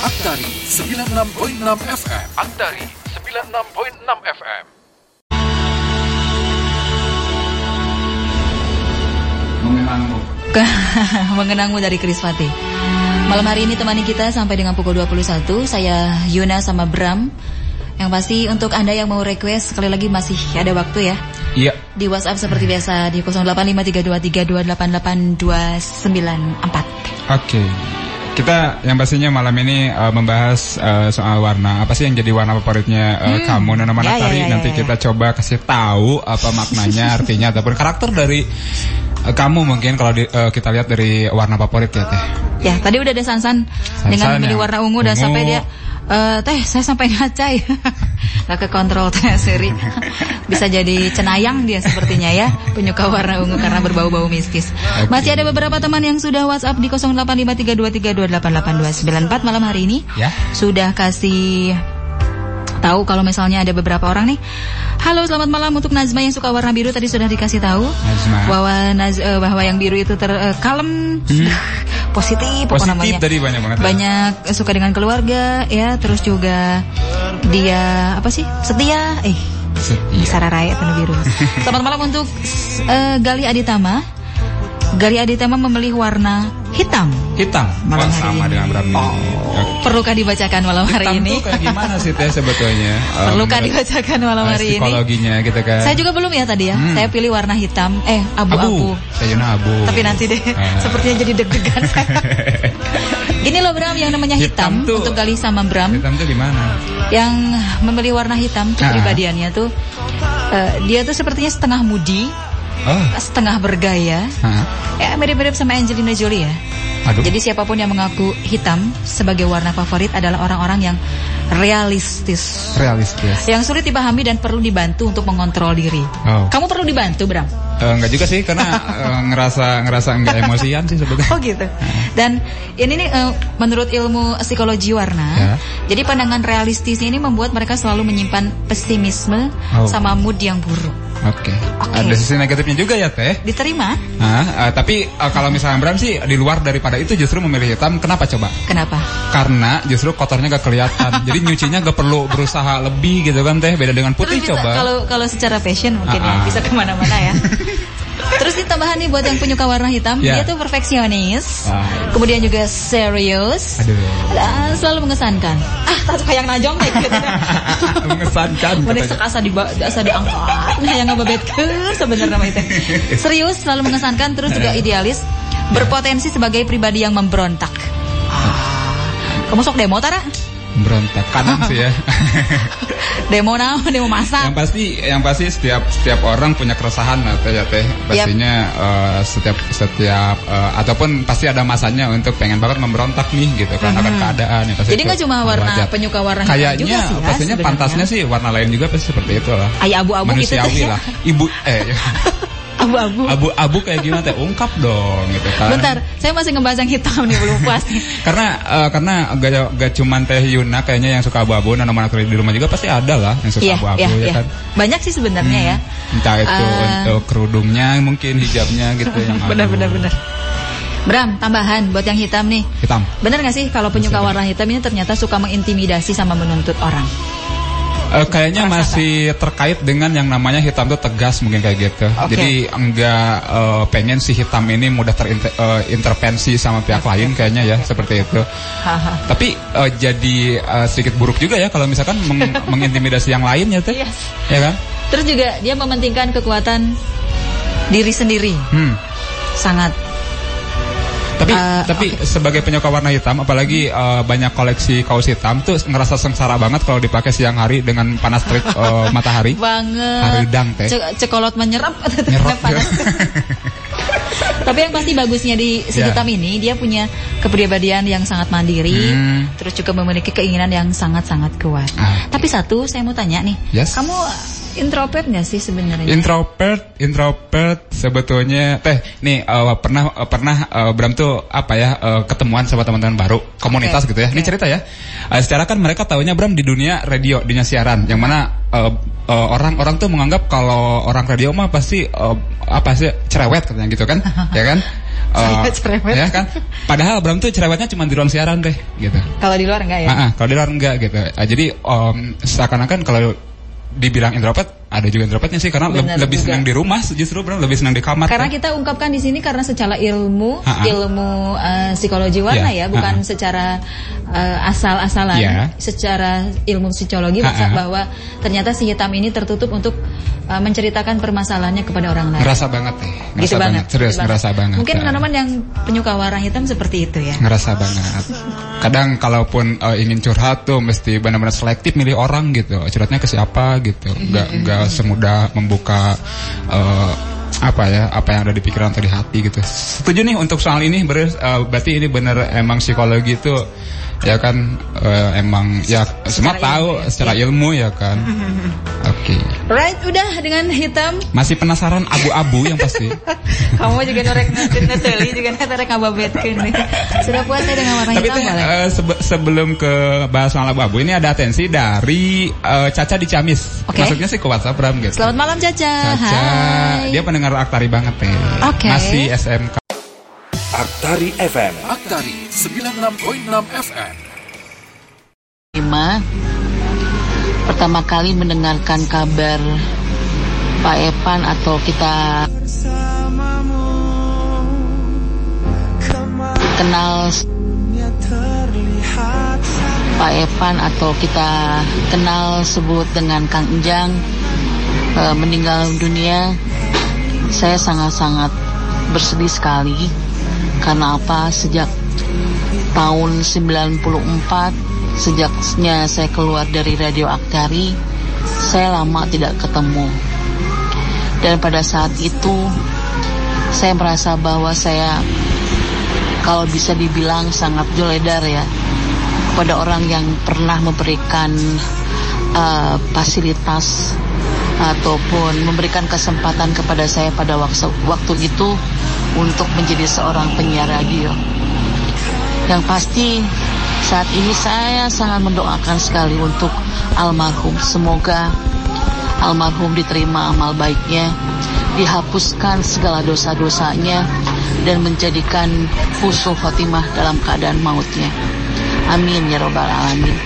Aktari 96.6 FM. Aktari 96.6 FM. Mengenangmu. Mengenangmu dari Kriswati. Malam hari ini temani kita sampai dengan pukul 21. Saya Yuna sama Bram. Yang pasti untuk Anda yang mau request sekali lagi masih ada waktu ya. Iya. Di WhatsApp seperti biasa di 085323288294. Oke. Kita yang pastinya malam ini uh, membahas uh, soal warna. Apa sih yang jadi warna favoritnya uh, kamu Nona Ya, ya, Manatari? ya, ya, Nanti ya. kita coba kasih tahu apa maknanya, artinya ataupun karakter dari uh, kamu mungkin kalau di- uh, kita lihat dari warna favorit ya Teh. Ya, tadi udah ada Sansan, dengan Sansan memilih yang warna ungu dan ungu. sampai dia eh teh saya sampai ngaca ya. Gak ke kontrol teh seri. Bisa jadi cenayang dia sepertinya ya, penyuka warna ungu karena berbau-bau mistis. Masih ada beberapa teman yang sudah WhatsApp di 085323288294 malam hari ini. Ya. Sudah kasih tahu kalau misalnya ada beberapa orang nih. Halo, selamat malam untuk Nazma yang suka warna biru tadi sudah dikasih tahu Nazma. bahwa Naz, eh, bahwa yang biru itu ter eh, kalem, apa Hmm. Positif namanya. tadi banyak banget ya. Banyak eh, suka dengan keluarga ya, terus juga dia apa sih? Setia. Eh, Setia. Sararaya penuh biru. Selamat malam untuk eh, Gali Aditama. Gali Aditama memilih warna hitam. Hitam. Malam Wah, hari sama ini. dengan Bram. Oke. Perlukah dibacakan malam hari Hitam ini? tuh kayak gimana sih Teh sebetulnya? Uh, Perlukah dibacakan malam uh, hari ini? Psikologinya gitu kan. Saya juga belum ya tadi ya. Hmm. Saya pilih warna hitam, eh abu. abu-abu. Saya abu. Tapi nanti deh, Ah. sepertinya jadi deg-degan. Gini loh Bram, yang namanya hitam, Hitam tuh- untuk Gali sama Bram, Hitam tuh gimana? yang memilih warna hitam tuh Ah. kepribadiannya tuh, eh, dia tuh sepertinya setengah mudi, Oh. setengah bergaya, Hah? ya mirip-mirip sama Angelina Jolie ya. Aduh. Jadi siapa pun yang mengaku hitam sebagai warna favorit adalah orang-orang yang realistis. realistis. Yang sulit dipahami dan perlu dibantu untuk mengontrol diri. Oh. Kamu perlu dibantu, Bram. Eh, enggak juga sih karena eh, ngerasa ngerasa enggak emosian sih sebetulnya. Oh gitu. Dan ini nih eh, menurut ilmu psikologi warna, Ya. jadi pandangan realistis ini membuat mereka selalu menyimpan pesimisme Oh. sama mood yang buruk. Oke. Oke. Ada sisi negatifnya juga ya teh. Diterima? Nah, eh, tapi eh, kalau misalnya Bram sih di luar daripada itu justru memilih hitam. Kenapa coba? Kenapa? Karena justru kotornya gak kelihatan. Jadi nyucinya gak perlu berusaha lebih gitu kan teh. Beda dengan putih Terus bisa coba. kalau kalau secara fashion mungkin Ah, ah. ya bisa ke mana-mana ya. Terus ini tambahan nih buat yang penyuka warna hitam, Ya. dia tuh perfeksionis, Ah. kemudian juga serius, Aduh. dan selalu mengesankan. Ah, tak kayak najong kayak gitu. Mengesankan Mending sekasa di asa diangkat nah yang ngebebet ke sebenarnya nama itu serius selalu mengesankan terus juga idealis berpotensi sebagai pribadi yang memberontak Ah, kamu sok demo tara Berontak kanan sih ya. demo naon demo masak yang pasti yang pasti setiap setiap orang punya keresahan lah teh ya teh pastinya eh, setiap setiap eh, ataupun pasti ada masanya untuk pengen banget memberontak nih gitu kan akan keadaan ya pasti. Jadi nggak cuma warna wajar. penyuka warna kayaknya juga sih ya, pastinya sebenarnya. pantasnya sih warna lain juga pasti seperti itu lah Ay, abu-abu gitu ya. lah ibu eh abu-abu. Abu-abu kayak gimana teh? Ungkap dong gitu kan. Bentar saya masih ngebahas yang hitam nih belum puas nih. Karena eh, karena gak, gak cuman teh Yuna kayaknya yang suka abu-abu nah mana di rumah juga pasti ada lah yang suka Iya, abu-abu iya, ya iya. kan? Banyak sih sebenarnya ya. entah itu Eh. untuk kerudungnya mungkin hijabnya gitu yang benar abu. benar benar. Bram tambahan buat yang hitam nih. Hitam. Benar gak sih kalau penyuka warna hitam ini ternyata suka mengintimidasi sama menuntut orang? Eh, kayaknya masih terkait dengan yang namanya hitam itu tegas mungkin kayak gitu. Oke. Jadi enggak eh, pengen si hitam ini mudah terintervensi sama pihak lain kayaknya ya seperti itu. Tapi eh, jadi eh, sedikit buruk juga ya kalau misalkan meng- mengintimidasi yang lain ya teh. Yes. Ya kan? Terus juga dia mementingkan kekuatan diri sendiri. Hmm. Sangat. Tapi Eh, tapi sebagai penyuka warna hitam apalagi eh, banyak koleksi kaos hitam tuh ngerasa sengsara banget kalau dipakai siang hari dengan panas terik eh, matahari. Banget. Haridang, teh. Ce- cekolot menyerap. Nyerap, Panas. Tapi yang pasti bagusnya di si Ya. hitam ini dia punya kepribadian yang sangat mandiri, Hmm. terus juga memiliki keinginan yang sangat-sangat kuat. Ah. Tapi satu saya mau tanya nih, Yes. kamu introvert nggak sih sebenarnya? Introvert, introvert sebetulnya teh nih eh, pernah eh, pernah eh, Bram tuh apa ya eh, ketemuan sama teman-teman baru komunitas Oke, gitu ya. Ini oke. cerita ya. Eh, secara kan mereka tahunya Bram di dunia radio, dunia siaran yang mana eh, eh, orang-orang tuh menganggap kalau orang radio mah pasti eh, apa sih cerewet katanya gitu kan, ya kan? uh, cerewet. ya kan padahal Bram tuh cerewetnya cuma di ruang siaran deh gitu kalau di luar enggak ya uh, uh, kalau di luar enggak gitu uh, jadi um, seakan-akan kalau dibilang introvert ada juga introvertnya sih karena lebih juga. senang di rumah justru bro lebih senang di kamar karena kan? kita ungkapkan di sini karena secara ilmu Ha-ha. ilmu uh, psikologi warna yeah. ya bukan Ha-ha. secara uh, asal-asalan yeah. secara ilmu psikologi Ha-ha. bahwa ternyata si hitam ini tertutup untuk uh, menceritakan permasalahannya kepada orang lain. Ngerasa banget nih ngerasa gitu banget, serius gitu ngerasa banget. mungkin teman-teman yang penyuka warna hitam seperti itu ya. Ngerasa banget. Kadang kalaupun uh, ingin curhat tuh mesti benar-benar selektif milih orang gitu. Curhatnya ke siapa gitu. Nggak nggak semudah membuka uh, apa ya apa yang ada di pikiran atau di hati gitu. Setuju nih untuk soal ini ber, uh, berarti ini benar emang psikologi itu ya kan uh, emang ya semua tahu ilmu. secara ilmu ya kan. Oke. Okay. right udah dengan hitam. Masih penasaran abu-abu yang pasti? Kamu juga norek neteli juga norek ngababetkeun nih sudah puas ya dengan warna tapi hitam tapi uh, sebe sebelum ke bahas soal abu-abu ini ada atensi dari uh, Caca di Camis okay. maksudnya sih ke WhatsApp Ram gitu. Selamat malam Caca. Caca. Hai. dia pendengar Aktari banget nih okay. masih SMK Aktari FM. Aktari 96.6 FM. Lima, pertama kali mendengarkan kabar Pak Epan atau kita kenal Pak Epan atau kita kenal sebut dengan Kang Enjang e, meninggal dunia, saya sangat-sangat bersedih sekali karena apa? Sejak tahun 94 sejaknya saya keluar dari Radio Aktari, saya lama tidak ketemu. Dan pada saat itu saya merasa bahwa saya kalau bisa dibilang sangat joledar ya pada orang yang pernah memberikan uh, fasilitas ataupun memberikan kesempatan kepada saya pada waktu, waktu itu untuk menjadi seorang penyiar radio. Yang pasti saat ini saya sangat mendoakan sekali untuk almarhum. Semoga almarhum diterima amal baiknya, dihapuskan segala dosa-dosanya, dan menjadikan husnul khotimah dalam keadaan mautnya. Amin ya robbal alamin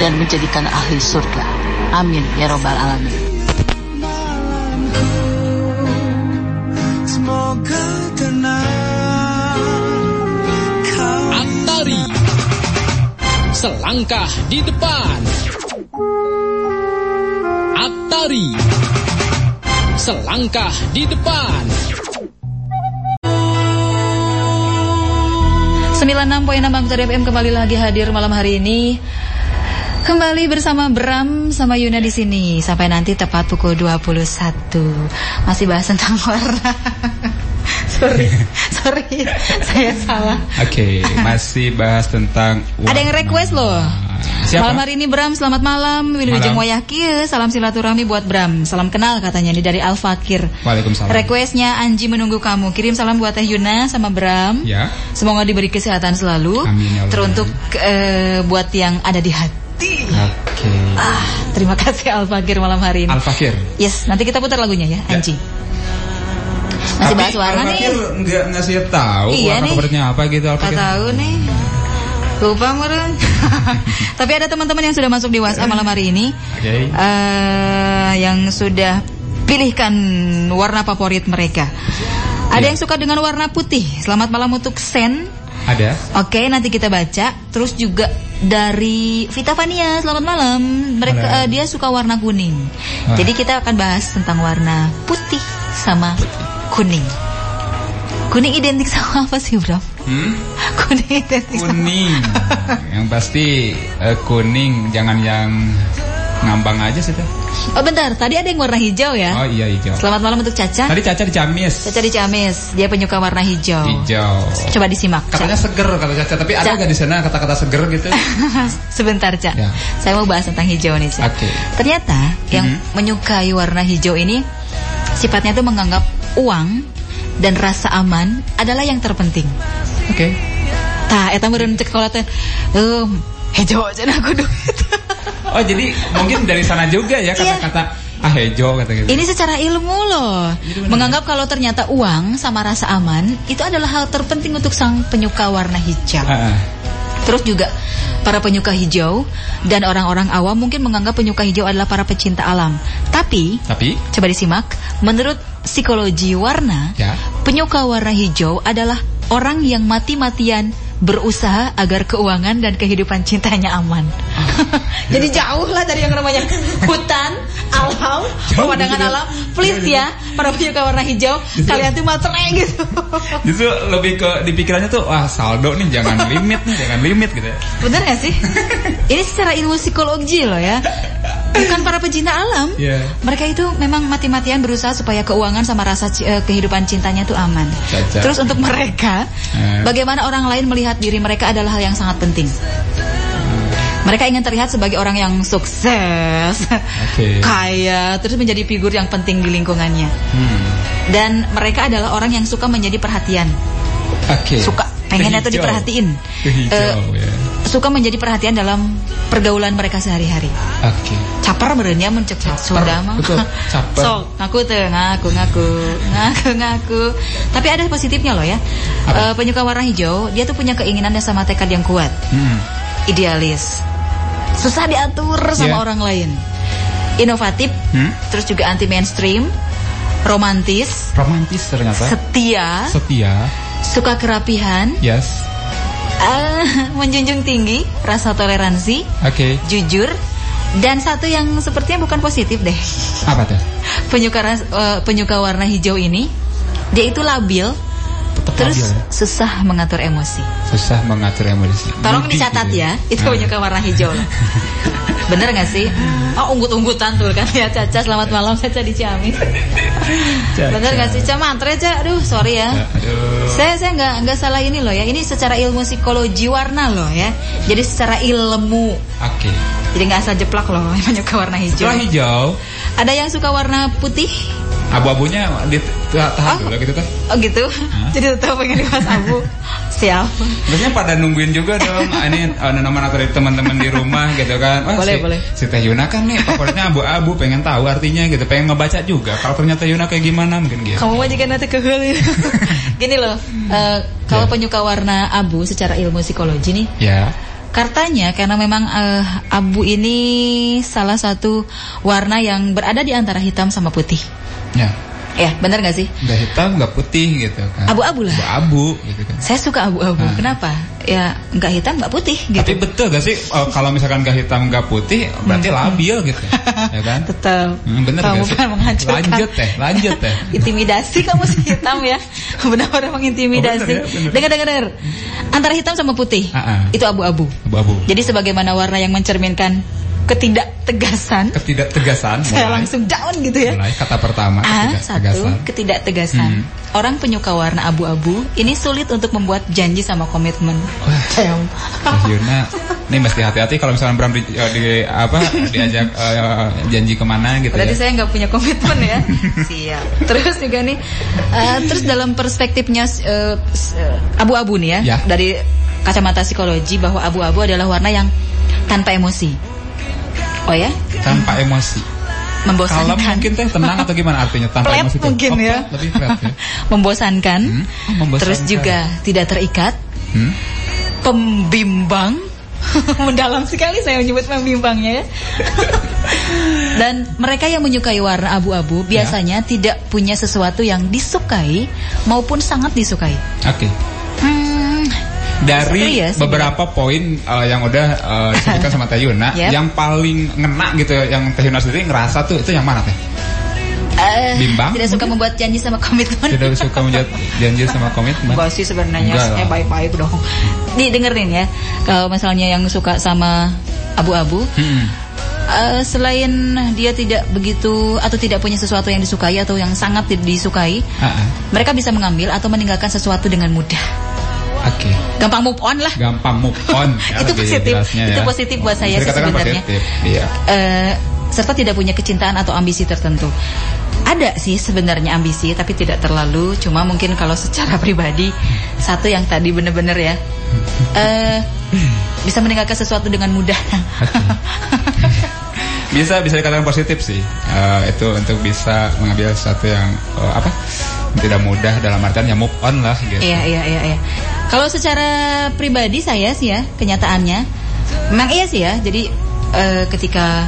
dan menjadikan ahli surga. Amin ya robbal alamin. Antari Selangkah di depan. Atari. Selangkah di depan. 96.6 Amsar FM kembali lagi hadir malam hari ini. Kembali bersama Bram sama Yuna di sini. Sampai nanti tepat pukul 21. Masih bahas tentang warna. Sorry, sorry, saya salah. Oke, okay, masih bahas tentang. Warna. Ada yang request loh. Siapa? Malam hari ini Bram, selamat malam. Wilujeng Wayaki, salam silaturahmi buat Bram. Salam kenal katanya ini dari Al Fakir. Waalaikumsalam. Requestnya Anji menunggu kamu. Kirim salam buat Teh Yuna sama Bram. Ya. Semoga diberi kesehatan selalu. Amin ya Allah. Teruntuk uh, buat yang ada di hati. Oke. Okay. Ah, terima kasih Al Fakir malam hari ini. Al Fakir. Yes, nanti kita putar lagunya ya, ya. Masih bahas warna nih. Nggak ngasih tahu iya warna kabarnya apa gitu Al Fakir. tahu nih. Lupa meren. Tapi ada teman-teman yang sudah masuk di WhatsApp malam hari ini. Okay. Uh, eh, yang sudah pilihkan warna favorit mereka. Ada yeah. yang suka dengan warna putih. Selamat malam untuk Sen. Ada. Oke, nanti kita baca. Terus juga dari Vita Fania, selamat malam. Mereka uh, dia suka warna kuning. Ah. Jadi kita akan bahas tentang warna putih sama kuning. Kuning identik sama apa sih, Bro? Hmm? Kuning identik kuning. yang pasti uh, kuning, jangan yang ngambang aja sih tuh. Oh bentar, tadi ada yang warna hijau ya? Oh iya hijau. Selamat malam untuk Caca. Tadi Caca di Camis. Caca di Camis, dia penyuka warna hijau. Hijau. Coba disimak. Katanya Caca. seger kata Caca, tapi ada nggak di sana kata-kata seger gitu? Sebentar Caca, ya. saya mau bahas tentang hijau nih Caca. Oke. Okay. Ternyata yang mm -hmm. menyukai warna hijau ini sifatnya tuh menganggap uang dan rasa aman adalah yang terpenting. Oke. Okay. Tah, eta meureun cek kalau teh, um, hijau aja aku duit. Oh jadi mungkin dari sana juga ya iya. kata-kata ah hejo kata gitu. Ini secara ilmu loh. Menganggap kalau ternyata uang sama rasa aman itu adalah hal terpenting untuk sang penyuka warna hijau. Ah, ah. Terus juga para penyuka hijau dan orang-orang awam mungkin menganggap penyuka hijau adalah para pecinta alam. Tapi Tapi coba disimak, menurut psikologi warna, Ya. penyuka warna hijau adalah orang yang mati-matian berusaha agar keuangan dan kehidupan cintanya aman. Jadi jauh lah dari yang namanya Jauh pemandangan gitu ya. alam. Please ya, para penyuka warna hijau, kalian tuh matre gitu. justru lebih ke di pikirannya tuh wah saldo nih jangan limit nih jangan limit gitu ya. Bener gak sih? Ini secara ilmu psikologi loh ya. Bukan para pecinta alam. Iya. Mereka itu memang mati-matian berusaha supaya keuangan sama rasa eh, kehidupan cintanya tuh aman. Caca. Terus untuk mereka, Eh. bagaimana orang lain melihat diri mereka adalah hal yang sangat penting. Mereka ingin terlihat sebagai orang yang sukses, Oke. kaya, terus menjadi figur yang penting di lingkungannya. Hmm. Dan mereka adalah orang yang suka menjadi perhatian, Oke. suka pengennya tuh hijau. diperhatiin. Hijau Eh, ya. suka menjadi perhatian dalam pergaulan mereka sehari-hari. Oke. Caper berenya mencekcek Sunda mah. caper. Sok, ngaku tuh, ngaku, ngaku, ngaku, ngaku. Tapi ada positifnya loh ya. Apa? penyuka warna hijau, dia tuh punya keinginan dan sama tekad yang kuat, Hmm. idealis, susah diatur sama Iya. orang lain, inovatif, Hmm? terus juga anti mainstream, romantis, Romantis ternyata. setia, Setia. suka kerapihan, Yes. eh, menjunjung tinggi rasa toleransi, Oke. jujur, dan satu yang sepertinya bukan positif deh. Apa tuh? penyuka eh, penyuka warna hijau ini dia itu labil terus ya? susah mengatur emosi. susah mengatur emosi. Tolong Moody dicatat gitu ya, itu Nah. penyuka warna hijau loh. Bener gak sih? Oh unggut-unggutan tuh kan ya Caca selamat malam Caca di Ciamis. Bener gak sih Caca mantre Caca? Aduh sorry ya. Ya, aduh. Saya saya nggak nggak salah ini loh ya. Ini secara ilmu psikologi warna loh ya. Jadi secara ilmu. Oke. Jadi nggak asal jeplak loh penyuka warna hijau. Setelah hijau, Ada yang suka warna putih? Abu-abunya di tahan Oh. dulu gitu kan. Oh gitu. Jadi tetap pengen dibahas abu. Siap. Biasanya pada nungguin juga dong ah, ini uh, nama dari teman-teman di rumah gitu kan. Wah, Boleh, si, boleh. Si Teh Yuna kan nih favoritnya abu-abu, pengen tahu artinya gitu, pengen ngebaca juga. Kalau ternyata Yuna kayak gimana mungkin gitu. Kamu mah jika nanti kehul Gini loh, eh, kalau Ya. penyuka warna abu secara ilmu psikologi nih, Ya. Kartanya karena memang eh, abu ini salah satu warna yang berada di antara hitam sama putih. Ya. Ya, benar gak sih? Nggak hitam, nggak putih gitu kan. Abu-abu lah. Abu-abu gitu kan. Saya suka abu-abu. Ah. Kenapa? Ya, nggak hitam, nggak putih gitu. Tapi betul gak sih uh, kalau misalkan nggak hitam nggak putih berarti labil gitu, ya kan? Tetap. Hmm, bener kamu sih? kan. Lanjut teh, lanjut teh. Intimidasi kamu sih hitam ya. Benar-benar mengintimidasi. Oh, bener ya. Dengar, dengar, dengar. Antara hitam sama putih. Ah, ah. Itu abu-abu. Abu-abu. Jadi sebagaimana warna yang mencerminkan ketidaktegasan, Ketidaktegasan saya mulai, langsung down gitu ya. mulai kata pertama A, ketidaktegasan. satu, ketidaktegasan. Hmm. Orang penyuka warna abu-abu ini sulit untuk membuat janji sama komitmen. Damn. Teh Yuna, ini mesti hati-hati kalau misalnya Bram di, eh, di- apa diajak eh, janji ke mana gitu Berarti ya. saya nggak punya komitmen ya. Siap. Terus juga nih, eh, terus dalam perspektifnya abu-abu nih ya, Ya. dari kacamata psikologi bahwa abu-abu adalah warna yang tanpa emosi. Oh ya, Tanpa emosi. membosankan. Kalem mungkin teh tenang atau gimana artinya tanpa Flat emosi mungkin Oh, ya. lebih flat ya. membosankan. Hmm, oh, membosankan. Terus juga tidak terikat, Hmm? pembimbang. Mendalam sekali saya menyebut pembimbangnya ya. Dan mereka yang menyukai warna abu-abu Ya. biasanya tidak punya sesuatu yang disukai maupun sangat disukai. Oke. Hmm, Dari Serius, beberapa poin uh, yang udah uh, disebutkan sama Teh Yuna, Yep. yang paling ngena gitu yang Teh Yuna sendiri ngerasa tuh itu yang mana Teh? eh, Bimbang Tidak suka membuat janji sama komitmen. Tidak suka menjadi janji sama komitmen. Enggak sih sebenarnya lah. baik-baik dong. Nih dengerin ya. Kalau misalnya yang suka sama abu-abu, Hmm. eh, selain dia tidak begitu atau tidak punya sesuatu yang disukai atau yang sangat disukai, Ah, ah. mereka bisa mengambil atau meninggalkan sesuatu dengan mudah. Oke. Gampang move on lah. Gampang move on. ya, Itu positif. jelasnya Itu ya. positif buat saya Bisa sih sebenarnya. positif, Iya. Eh, serta tidak punya kecintaan atau ambisi tertentu. Ada sih sebenarnya ambisi tapi tidak terlalu. Cuma mungkin kalau secara pribadi satu yang tadi bener-bener ya. Eh bisa meninggalkan sesuatu dengan mudah. bisa bisa dikatakan positif sih. Eh, itu untuk bisa mengambil sesuatu yang eh, apa? Tidak mudah dalam artian ya move on lah gitu. Iya, iya, iya, iya. Kalau secara pribadi saya sih ya, kenyataannya memang iya sih ya. Jadi eh, ketika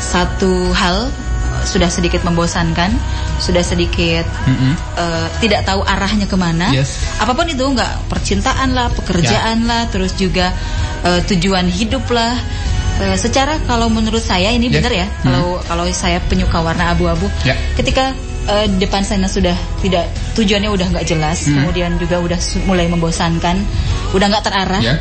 satu hal sudah sedikit membosankan, sudah sedikit Mm-mm. eh, tidak tahu arahnya ke mana. Yes. Apa pun itu enggak percintaan lah, pekerjaan lah, terus juga eh, tujuan hidup lah. Eh, secara kalau menurut saya ini Yes. benar ya. Kalau kalau saya penyuka warna abu-abu, Ya. ketika eh, depan sana sudah tidak tujuannya udah nggak jelas, Hmm. kemudian juga udah mulai membosankan, udah nggak terarah. Ya.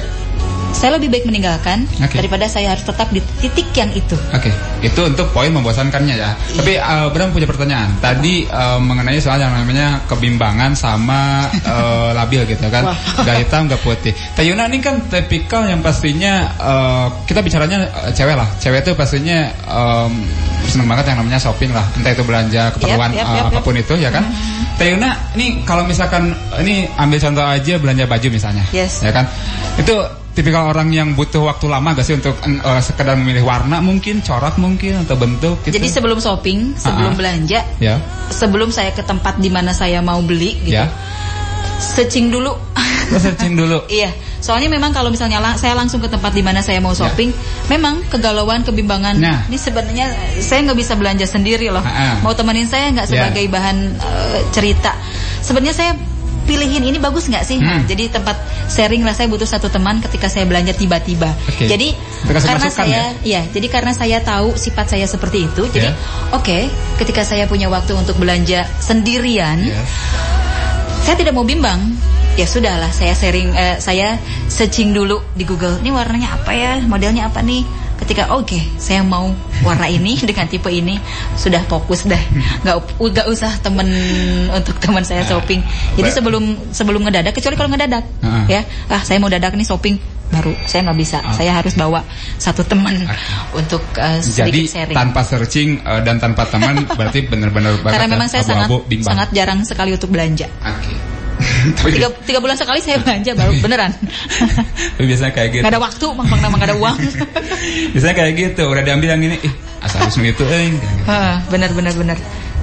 Saya lebih baik meninggalkan Oke. daripada saya harus tetap di titik yang itu. Oke, itu untuk poin membosankannya ya. Tapi uh, Bram punya pertanyaan. Tadi uh, mengenai soal yang namanya kebimbangan sama uh, labil gitu kan. Gak hitam, gak putih. Tayuna ini kan tipikal yang pastinya uh, kita bicaranya uh, cewek lah. Cewek itu pastinya um, seneng banget yang namanya shopping lah. Entah itu belanja keperluan Yap, yap, uh, yap, yap. apa pun itu ya kan. Tayuna ini kalau misalkan ini ambil contoh aja belanja baju misalnya. Yes. Ya kan. Itu tipikal orang yang butuh waktu lama gak sih untuk uh, sekedar memilih warna mungkin, corak mungkin atau bentuk gitu. Jadi sebelum shopping, sebelum Ah, ah. belanja, ya, sebelum saya ke tempat di mana saya mau beli gitu. ya. Searching dulu. Lo searching dulu. Iya, soalnya memang kalau misalnya lang- saya langsung ke tempat di mana saya mau shopping, memang kegalauan, kebimbangan. Ya. Nah. Ini sebenarnya saya nggak bisa belanja sendiri loh. Ah, ah. Mau temenin saya nggak Ya. sebagai bahan eh, cerita. Sebenarnya saya pilihin ini bagus nggak sih? Hmm. Jadi tempat sharing lah saya butuh satu teman ketika saya belanja tiba-tiba. Oke. Jadi Dikasih karena saya, ya, jadi karena saya tahu sifat saya seperti itu, jadi Ya. oke, ketika saya punya waktu untuk belanja sendirian, Yes. saya tidak mau bimbang. Ya sudahlah, saya sharing, eh, saya searching dulu di Google. Ini warnanya apa ya? Modelnya apa nih? Ketika oke, saya mau warna ini dengan tipe ini, sudah fokus dah. Nggak nggak usah temen untuk teman saya shopping. Jadi sebelum sebelum ngedadak, kecuali kalau ngedadak, Ah. ya, ah saya mau dadak nih shopping baru saya nggak bisa. Saya harus bawa satu teman untuk eh, Jadi sharing. tanpa searching uh, dan tanpa teman berarti benar-benar Karena ya, memang saya sangat bimbang. sangat jarang sekali untuk belanja. Oke. Tiga, tiga bulan sekali saya belanja baru beneran. biasanya kayak gitu. Gak ada waktu, mang mang gak ada uang. biasanya kayak gitu, udah diambil yang ini, ih, asal harus gitu, eh. Bener bener bener.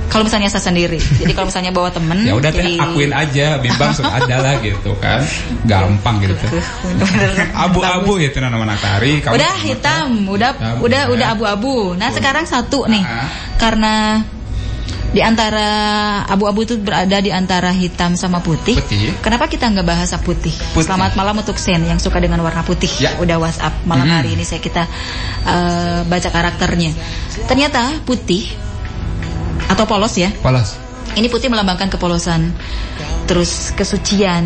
Kalau misalnya saya sendiri, jadi kalau misalnya bawa temen, Ya udah jadi akuin aja, bimbang sudah ada lah gitu kan. Gampang gitu. Abu-abu gitu nama kamu Udah hitam, udah udah udah abu-abu. Nah sekarang satu nih, Ah. karena di antara abu-abu itu berada di antara hitam sama putih. Putih. Kenapa kita nggak bahas putih? Putih. Selamat malam untuk Sen yang suka dengan warna putih. Ya. Udah WhatsApp malam Mhm. hari ini saya kita eh, baca karakternya. Ternyata putih atau polos ya. Polos. Ini putih melambangkan kepolosan, terus kesucian,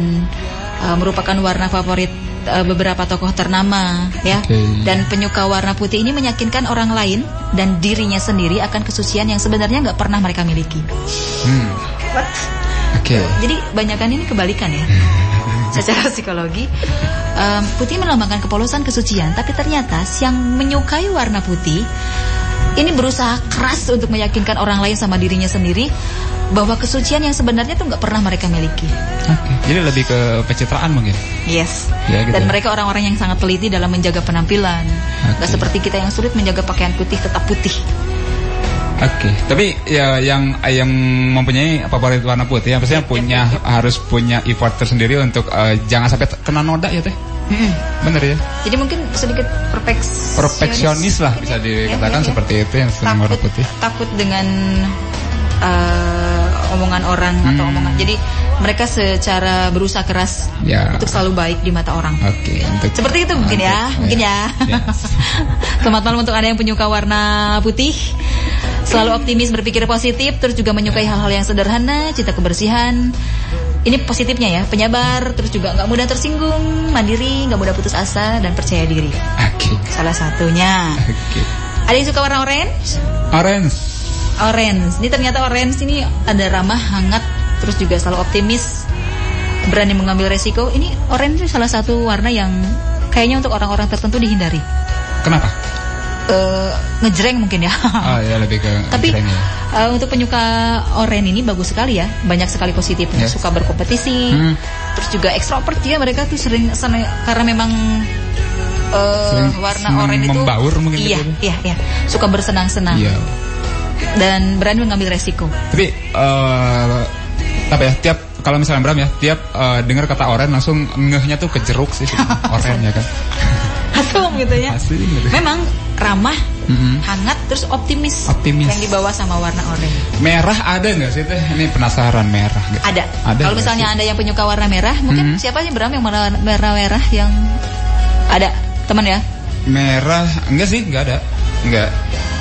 eh, merupakan warna favorit eh, beberapa tokoh ternama, ya. Oke. Dan penyuka warna putih ini meyakinkan orang lain dan dirinya sendiri akan kesucian yang sebenarnya nggak pernah mereka miliki. Hmm. Oke. Jadi banyakan ini kebalikan ya. Secara psikologi, em, putih melambangkan kepolosan kesucian, tapi ternyata yang menyukai warna putih ini berusaha keras untuk meyakinkan orang lain sama dirinya sendiri bahwa kesucian yang sebenarnya tuh nggak pernah mereka miliki. Oke. Jadi lebih ke pencitraan mungkin. Yes. Ya, gitu Dan ya. mereka orang-orang yang sangat teliti dalam menjaga penampilan. Nggak Oke. seperti kita yang sulit menjaga pakaian putih tetap putih. Oke, tapi ya yang yang mempunyai favorit warna putih, ya maksudnya punya harus punya effort tersendiri untuk eh, jangan sampai kena noda ya teh. Mm-mm. Bener ya? Jadi mungkin sedikit perfeksionis. Perfeksionis lah bisa dikatakan Ya, ya, ya. seperti itu yang senang warna putih. takut dengan eh, omongan orang atau Hmm. omongan jadi mereka secara berusaha keras Ya. untuk selalu baik di mata orang Oke, untuk seperti itu mungkin ya mungkin ya Yes. selamat malam untuk anda yang penyuka warna putih selalu optimis berpikir positif terus juga menyukai hal-hal yang sederhana cinta kebersihan ini positifnya ya penyabar terus juga nggak mudah tersinggung mandiri nggak mudah putus asa dan percaya diri Oke. salah satunya Oke. ada yang suka warna orange Orange. Orange. Ini ternyata orange ini ada ramah, hangat, terus juga selalu optimis, berani mengambil resiko. Ini orange ini salah satu warna yang kayaknya untuk orang-orang tertentu dihindari. Kenapa? Eh, ngejreng mungkin ya. Oh ya lebih ke Tapi ya. eh, untuk penyuka orange ini bagus sekali ya, banyak sekali positifnya. Yes. Suka berkompetisi, Hmm. terus juga ekstrovert ya mereka tuh sering, sering karena memang Sering warna oranye itu membaur mungkin iya, gitu. iya, iya. Suka bersenang-senang Iya. Dan berani mengambil resiko. Tapi eh apa ya? Tiap kalau misalnya Bram ya, tiap eh, dengar kata oren langsung ngehnya tuh ke jeruk sih oren ya kan. Asum gitu ya. Asli gitu. Memang ramah, Mm-mm. hangat, terus optimis. Optimis. Yang dibawa sama warna oranye. Merah ada nggak sih teh? Ini penasaran merah gitu. Ada. Ada Kalau misalnya sih? anda yang penyuka warna merah, mungkin Mhm. siapa sih Bram yang merah merah yang ada teman ya? Merah enggak sih, enggak ada. Enggak.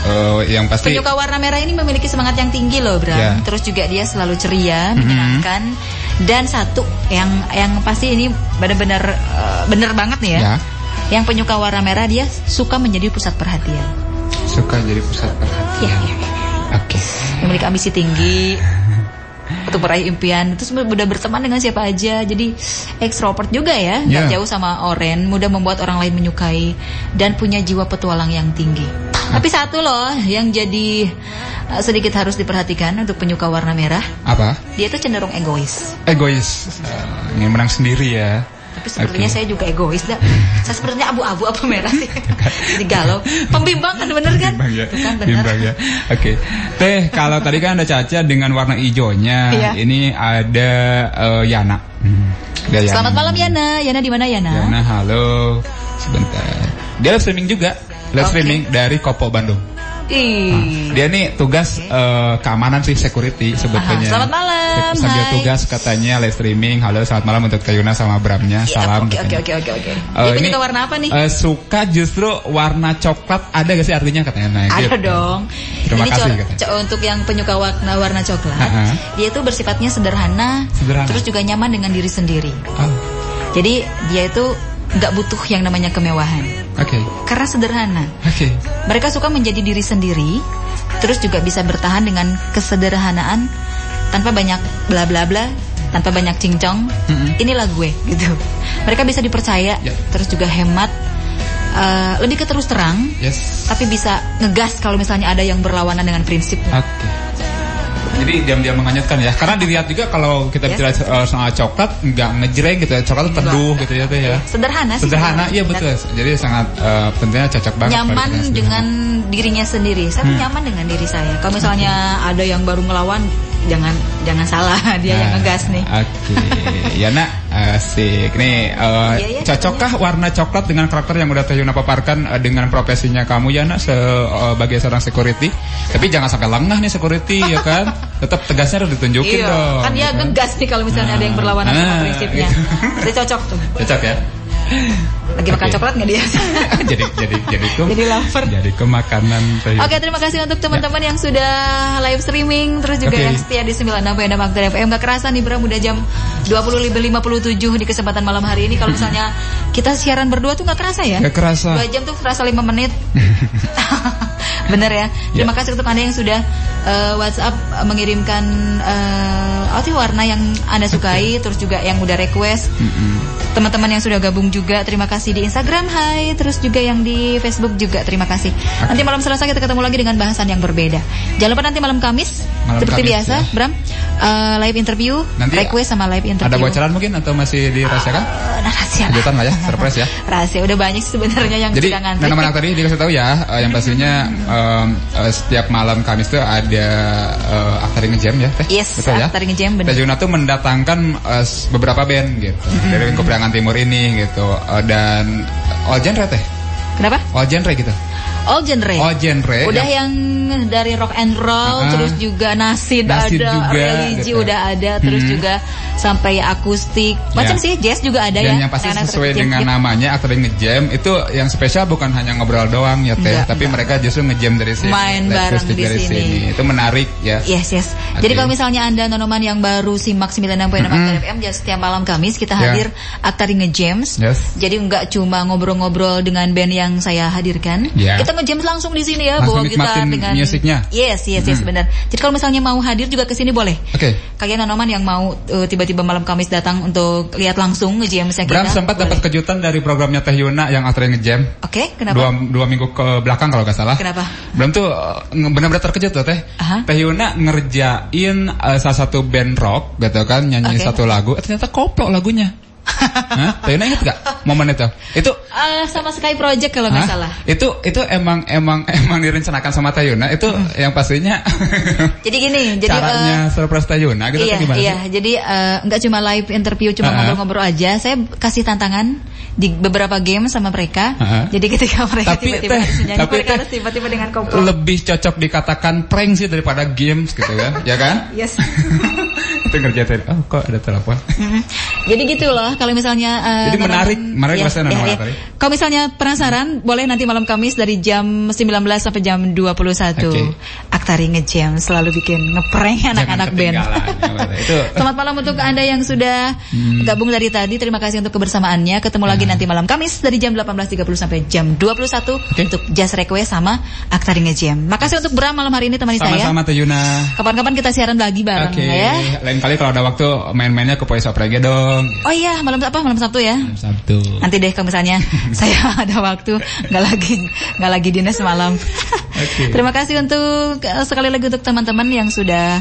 Eh, yang pasti Penyuka warna merah ini memiliki semangat yang tinggi loh, Bram. Ya. Terus juga dia selalu ceria, Mhm. menyenangkan. Dan satu yang yang pasti ini benar-benar eh, benar banget nih ya. Ya. Yang penyuka warna merah dia suka menjadi pusat perhatian. suka jadi pusat perhatian. iya, iya. Oke. Memiliki ambisi tinggi untuk meraih impian terus mudah berteman dengan siapa aja jadi ekstrovert juga ya nggak Ya. jauh sama Oren mudah membuat orang lain menyukai dan punya jiwa petualang yang tinggi tapi satu loh yang jadi uh, sedikit harus diperhatikan untuk penyuka warna merah Apa? dia itu cenderung egois Egois. Eh, ingin menang sendiri ya. tapi sepertinya Oke. saya juga egois dah saya sepertinya abu-abu apa merah sih jadi galau pembimbang kan bener kan Bimbang ya. Tuh kan bener Bimbang ya. Oke. Teh, kalau tadi kan ada Caca dengan warna hijaunya. Iya. Ini ada eh, Yana. Hmm. Ada Yana. Selamat malam Yana Yana di mana Yana Yana, halo. Sebentar. Dia live streaming juga. Live Oke. streaming dari Kopo Bandung. Ih. Dia nih tugas eh, keamanan sih security sebetulnya. Aha, selamat malam, Sambil hai. tugas katanya live streaming. Halo, selamat malam untuk Kayuna sama Bramnya. Iya, Salam. Oke oke oke oke oke. Eh, Dia ini, penyuka warna apa nih? eh, suka justru warna coklat. Ada gak sih artinya katanya? Nah, Ada gitu. dong. Terima Ini kasih, katanya. untuk yang penyuka warna warna coklat, Ha-ha. dia itu bersifatnya sederhana, Sederhana. terus juga nyaman dengan diri sendiri. Oh, Jadi dia itu nggak butuh yang namanya kemewahan, Oke. karena sederhana. Oke. Mereka suka menjadi diri sendiri, terus juga bisa bertahan dengan kesederhanaan tanpa banyak bla bla bla, tanpa banyak cincong. Mm-mm. Inilah gue gitu. Mereka bisa dipercaya, Ya. terus juga hemat, eh, lebih ke terus terang, Yes. tapi bisa ngegas kalau misalnya ada yang berlawanan dengan prinsip. Oke. Jadi diam-diam menghanyutkan ya. Karena dilihat juga kalau kita Yes. bicara eh, soal coklat nggak ngejreng gitu ya. Coklat tuh teduh gitu ya ya. Sederhana sih. Sederhana, iya betul. Jadi sangat eh, tentunya cocok banget. Nyaman dengan dirinya sendiri. Saya Hmm. nyaman dengan diri saya. Kalau misalnya ada yang baru ngelawan, jangan jangan salah dia yang Nah, ngegas nih. Oke, ya nak asik nih. eh, Iya, iya, cocokkah warna coklat dengan karakter yang udah Teh Yuna paparkan eh, dengan profesinya kamu ya nak sebagai seorang security? Tapi jangan sampai lengah nih security ya kan. Tetap tegasnya harus ditunjukin Iya, dong. kan dia ya ngegas nih kalau misalnya ada yang berlawanan sama Ah, prinsipnya. gitu. Jadi cocok tuh. Cocok ya. Lagi makan Oke. coklat nggak dia? jadi jadi jadi ke Jadi lapar. jadi ke makanan. Oke, terima kasih untuk teman-teman yang sudah live streaming terus juga Oke. yang setia di 96.6 Aktor FM. Gak kerasa nih Bram udah jam 20.57 di kesempatan malam hari ini. Kalau misalnya kita siaran berdua tuh gak kerasa ya? Gak kerasa. Dua jam tuh terasa 5 menit. Bener ya. Terima Ya. kasih untuk Anda yang sudah eh, WhatsApp eh, mengirimkan eh, outfit warna yang Anda sukai terus juga yang udah request. Teman-teman yang sudah gabung juga terima kasih di Instagram hai terus juga yang di Facebook juga terima kasih. Nanti malam Selasa kita ketemu lagi dengan bahasan yang berbeda. Jangan lupa nanti malam Kamis Malam seperti Kamis, biasa ya. Bram eh, live interview, Nanti request sama live interview. Ada bocoran mungkin atau masih dirahasiakan? Eh, rahasia. Kejutan lah ya, surprise ya. Rahasia udah banyak sih sebenarnya yang Jadi sudah ngantri. nama anak tadi dikasih tahu ya, eh, yang pastinya em, eh, setiap malam Kamis tuh ada uh, Aktari Ngejam ya, Teh? Yes, Betul ya? Aktari Ngejam, bener. Teh Juna tuh mendatangkan eh, s- beberapa band gitu dari lingkup Priangan Timur ini gitu Eh, dan all genre Teh, Kenapa? all genre gitu. All genre. All genre. Udah yang dari rock and roll, Ah. terus juga nasid, Nasid ada, juga, religi gitu. udah ada, terus Hmm. juga sampai akustik. Macam Ya. sih jazz juga ada dan ya. yang pasti anak-anak sesuai dengan gitu. namanya Aktari Ngejam itu yang spesial bukan hanya ngobrol doang ya Teh, tapi enggak. mereka justru ngejam dari sini. Main bareng di dari sini. Itu menarik ya. Yes, yes. Oke. Jadi kalau misalnya Anda nonoman yang baru simak 96.6 Mm-mm. Aktor FM ya setiap malam Kamis kita Ya. hadir Aktari Ngejames. Yes. Jadi nggak cuma ngobrol-ngobrol dengan band yang saya hadirkan. Ya. Kita ngejames langsung di sini ya Langsung bawa gitar dengan musiknya. Yes, yes, yes Mm. benar. Jadi kalau misalnya mau hadir juga ke sini boleh. Oke. Kalian nonoman yang mau uh, tiba-tiba malam Kamis datang untuk lihat langsung ngejames kita. Bram sempat dapat kejutan dari programnya Teh Yuna yang Aktari Ngejam. Oke, kenapa? Dua, dua minggu ke belakang kalau nggak salah. Kenapa? Bram tuh uh, nge- benar-benar terkejut loh Teh. Aha. Teh Yuna ngerjain uh, salah satu band rock gitu kan nyanyi Oke. satu lagu, eh, ternyata koplo lagunya. Hah? Tayuna inget gak momen itu? Itu Eh, sama Sky Project kalau nggak salah. Itu itu emang emang emang direncanakan sama Tayuna itu yang pastinya Jadi gini, Hmm. jadi eh, caranya surprise Tayuna gitu iya, gimana iya. sih? Jadi eh, nggak cuma live interview, cuma ngobrol-ngobrol aja. Saya kasih tantangan di beberapa game sama mereka. Uh-uh. Jadi ketika mereka tiba-tiba tapi mereka harus tiba-tiba dengan koplo. Lebih cocok dikatakan prank sih daripada games gitu kan, ya kan? Yes. itu ngerjain, oh kok ada telepon. Jadi gitu loh, kalau misalnya eh, Jadi menarik, teman-teman- menarik nama iya. tadi. Kalau misalnya penasaran, boleh nanti malam Kamis dari jam 19 sampai jam 21. Oke. Aktari ngejam selalu bikin ngeprank anak-anak band. ya, itu. Selamat malam untuk Anda yang sudah Hmm. gabung dari tadi. Terima kasih untuk kebersamaannya. Ketemu lagi nanti malam Kamis dari jam 18.30 sampai jam 21 Oke. untuk Jazz Request sama Aktari Ngejam. Makasih untuk Bram malam hari ini temani saya. Sama-sama Tayuna. Kapan-kapan kita siaran lagi bareng Oke, ya. Lain kali kalau ada waktu main-mainnya ke Pois Oprege dong. Oh iya, malam apa? Malam Sabtu ya. Sabtu. Nanti deh kalau misalnya saya ada waktu nggak lagi nggak lagi dinas malam. Oke. Terima kasih untuk eh, sekali lagi untuk teman-teman yang sudah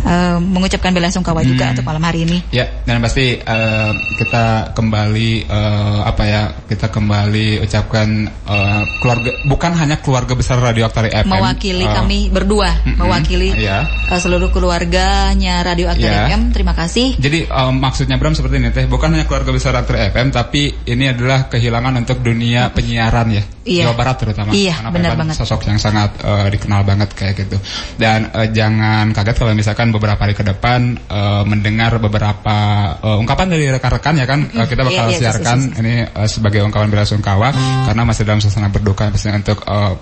eh, mengucapkan bela sungkawa juga Hmm. untuk malam hari ini. Ya, dan pasti eh, kita kembali eh, apa ya? Kita kembali ucapkan eh, keluarga bukan hanya keluarga besar Radio Aktari FM. Mewakili eh, kami berdua, mm-mm, mewakili iya. eh, seluruh keluarganya Radio Aktor Iya. FM. Terima kasih. Jadi eh, maksudnya Bram seperti ini teh, bukan hanya keluarga besar Aktari FM, tapi ini adalah kehilangan untuk dunia penyiaran ya, Iya. Jawa Barat terutama. Iya, Karena benar banget. Sosok yang sangat eh, dikenal banget kayak gitu. Dan eh, jangan kaget kalau misalkan beberapa hari ke depan eh, mendengar beberapa eh, ungkapan dari rekan-rekan ya kan, Eh, kita bakal Iya, iya, siarkan yes. ini eh, sebagai ungkapan bela sungkawa karena masih dalam suasana berduka pastinya untuk eh,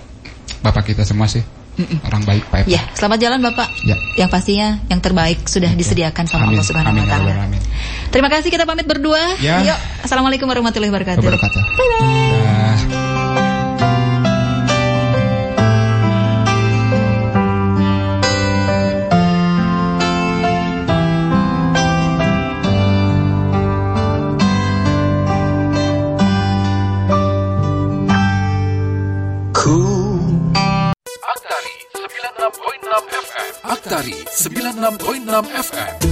bapak kita semua sih. Orang baik Pak. Ya, selamat jalan Bapak. Ya. Yang pastinya yang terbaik sudah disediakan sama Amin. Allah Subhanahu wa ya taala. Terima kasih kita pamit berdua. Ya. Yuk, Assalamualaikum warahmatullahi wabarakatuh. Wabarakatuh. Dah. Aktari 96.6 FM. Aktari 96.6 FM.